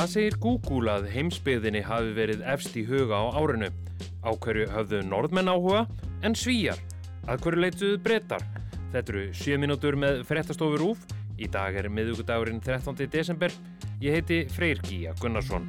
Hvað segir Google að heimsbyðinni hafi verið efst í huga á árinu? Á hverju höfðu norðmenn áhuga en svíjar? Að hverju leituðu breytar? Þetta eru 7 mínútur með frettastofur úf. Í dag er miðugudagurinn 13. desember. Ég heiti Freyr Gíja Gunnarsson.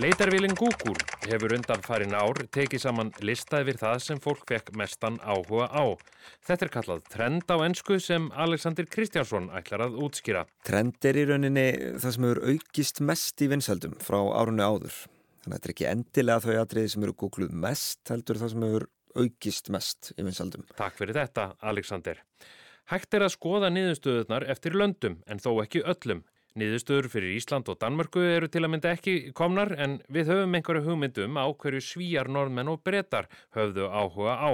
Leitarvílinn Google hefur undan farin ár tekið saman lista yfir það sem fólk fekk mestan áhuga á. Þetta er kallað trend á ennsku sem Alexander Kristjánsson ætlar að útskýra. Trend er í rauninni það sem hefur aukist mest í vinsaldum frá árunni áður. Þannig að þetta er ekki endilega þau atriði sem eru googluð mest, heldur það sem hefur aukist mest í vinsaldum. Takk fyrir þetta, Alexander. Hægt er að skoða niðurstöðunar eftir löndum en þó ekki öllum. Niðurstöður fyrir Ísland og Danmörku eru til að mynda ekki komnar en við höfum einhverju hugmyndum á hverju svíjar, norðmenn og brettar höfðu áhuga á.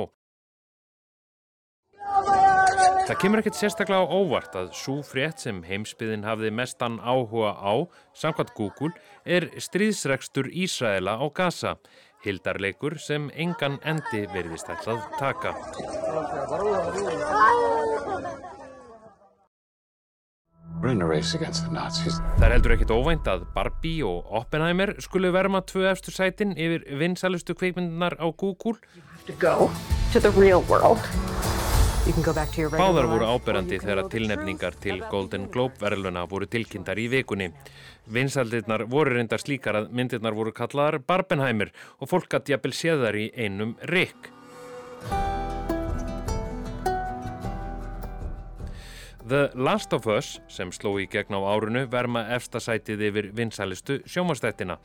Það kemur ekkert sérstaklega á óvart að svo frétt sem heimsbyðin hafði mestan áhuga á, samkvæmt Google, er stríðsregstur Ísraela á Gaza, hildarleikur sem engan endi verðist ætlað taka. Það er heldur ekkit óvænt að Barbie og Oppenheimer skulu verma tvö eftir sætin yfir vinsalustu kveikmyndunar á Google. Báðar voru áberandi þegar tilnefningar til Golden Globe verðluna voru tilkynntar í vikunni. Vinsaldirnar voru reyndar slíkar að myndirnar voru kallaðar Barbenheimer og fólk gæti jafnvel séðar í einum rikk. The Last of Us, sem sló í gegn á árunu, verma efstasætið yfir vinsalistu sjómanstættina.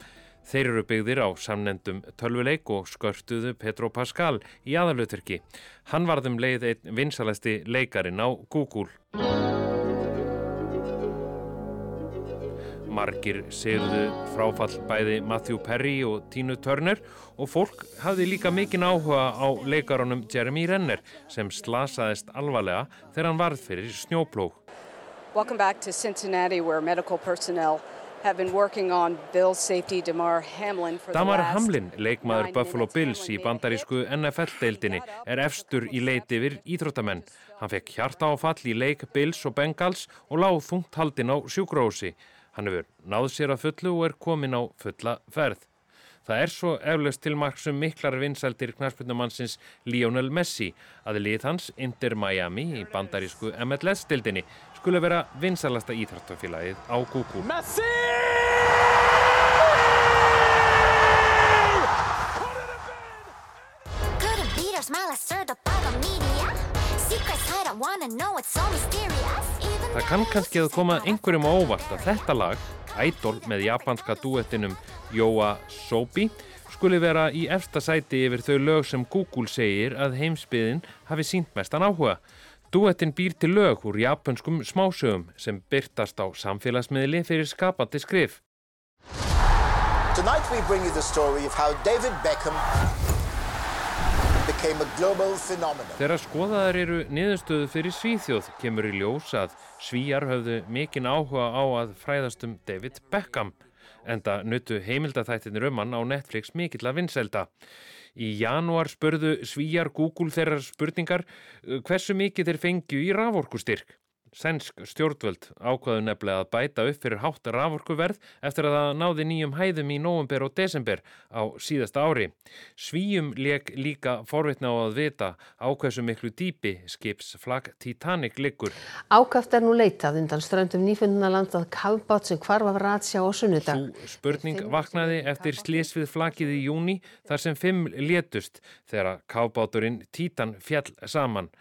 Þeir eru byggðir á samnendum tölvuleik og skörtuðu Petro Pascal í aðalutverki. Hann varðum leið einn vinsalasti leikarin á Google. Margir segðu fráfall bæði Matthew Perry og Tínu Turner og fólk hafði líka mikinn áhuga á leikarunum Jeremy Renner sem slasaðist alvarlega þegar hann varð fyrir snjóplók. Welcome back to Cincinnati where medical personnel have been working on Bill safety Damar Hamlin Damar Hamlin, leikmaður Buffalo. Bills í bandarísku NFL-deildinni, er efstur í leit yfir íþróttamenn. Hann fekk hjarta áfall í leik Bills og Bengals og láð þungt haldinn á sjúkrósi. Hann hefur náð sér að fullu og er komin á fulla ferð. Það er svo eflaust til marksum miklar vinsældir knarspinnumannsins Lionel Messi að lið hans Inter Miami í bandarísku MLS-dildinni skulle vera vinsælasta íþróttafélagið á Google. Couldn't beat her smile, I stirred up all the media. Secrets I don't wanna know, it's so mysterious. Það kann kannski að koma einhverjum á óvart að þetta lag, Idol með japanska duettinum Yoa Sobi, skuli vera í efsta sæti yfir þau lög sem Google segir að heimsbyðin hafi sínt mestan áhuga. Duettin býr til lög úr japanskum smásögum sem byrtast á samfélagsmiðli fyrir skapandi skrif. Tonight we bring you the story of how David Beckham Þegar skoðaðar eru niðurstöðu fyrir Svíþjóð kemur í ljós að Svíjar höfðu mikinn áhuga á að fræðast um David Beckham enda nuttu heimildaþættinir um hann á Netflix mikill að vinselda. Í janúar spurðu Svíjar Google þeirrar spurningar hversu mikið þeir fengju í raforkustyrk. Sænsk stjórnvöld ákvaðu nefnilega að bæta upp fyrir hátt raforkuverð eftir að það náði nýjum hæðum í november og desember á síðasta ári. Svíjum leik líka forvitna á að vita á hversu miklu dýpi skipsflag Titanic liggur. Ákaft er nú leitað undan ströndum nýfunduna landað kafbát sem hvarf af ratsjá á sunnudag. Sú spurning vaknaði eftir slís við flakið í júni þar sem fimm létust þegar að kábáturinn Titan fjall saman.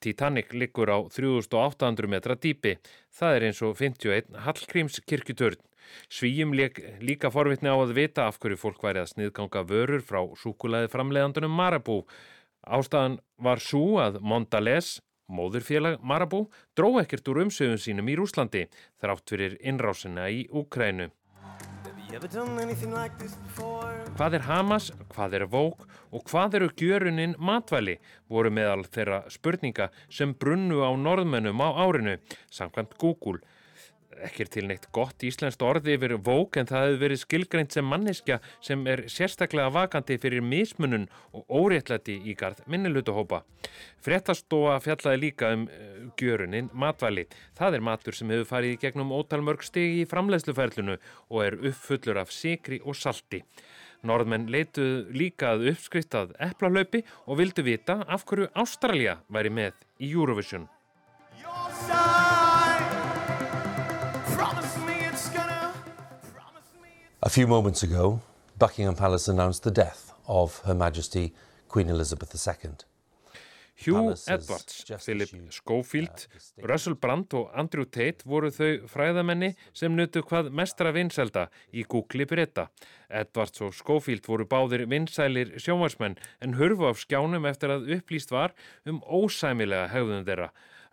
Titanic liggur á 3800 metra dýpi. Það er eins og 51 Hallgríms kirkjutörn. Svíjum líka forvitni á að vita af hverju fólk væri að sniðganga vörur frá súkulæði framleiðandunum Marabú. Ástæðan var svo að Mondales, móðurfélag Marabú, dró ekkert úr umsöðun sínum í Rúslandi þrátt fyrir innrásina í Úkrænu. Hvað er Hamas, hvað er Vók og hvað eru gjöruninn matvæli voru meðal þeirra spurninga sem brunnu á norðmennum á árinu, samkvæmt Google. Ekki er til neitt gott íslenskt orði yfir vók en það hefur verið skilgreint sem manneskja sem er sérstaklega vakandi fyrir mismunun og óréttlæti í garð minnilutahópa. Frettastofa fjallaði líka um uh, gjörunin matvæli. Það er matur sem hefur farið í gegnum ótalmörg stegi í framleiðsluferlunu og er uppfullur af sikri og salti. Norðmenn leituð líka að uppskriftað eplalaupi og vildu vita af hverju Ástralja væri með í Eurovision. A few moments ago, Buckingham Palace announced the death of Her Majesty Queen Elizabeth II. Hugh Edwards, Philip Schofield, Russell Brand og Andrew Tate voru þau fræðamenni sem nutu hvað mestra vinselda í Google breyta. Edwards og Schofield voru báðir vinsælir sjónvarsmenn en hurfu af skjánum eftir að upplýst var um ósæmilega hegðun þeirra.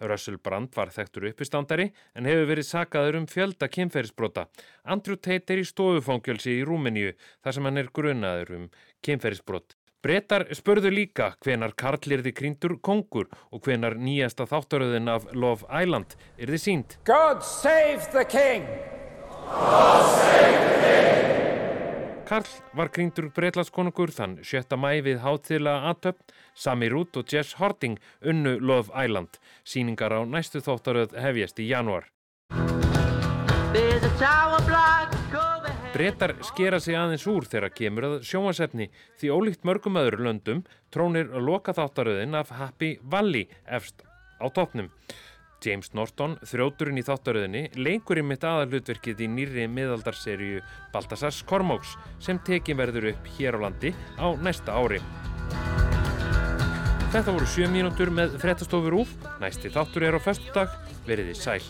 Russell Brand var þekktur uppistandari en hefur verið sakaður um fjölda kynferðisbrota. Andrew Tate er í stofufangjölsi í Rúmeníu þar sem hann er grunaður um kynferðisbrot. Bretar spörðu líka hvenar Karl erði krýndur kongur og hvenar nýjasta þáttaröðin af Love Island erði sínt. God save the king! Karl var krýndur Breitlandskonungur þann 7. mæ við hátiðla aðtöpp, Sami Rút og Jess Harding unnu Love Island. Sýningar á næstu þáttaröð hefjast í januar. Bretar skera sig aðeins úr þegar kemur að sjónvarsefni því ólíkt mörgum öðru löndum trónir loka þáttaröðin af Happy Valley efst á toppnum. James Norton, þrjóturinn í þáttaröðinni, leikur í mitt aðalutverkið í nýri miðaldarserju Baltasars Kormáks sem tekin verður upp hér á landi á næsta ári. Þetta voru sjö mínútur með frettastofur úf. Næsti þáttur er á föstudag. Veriði sæl.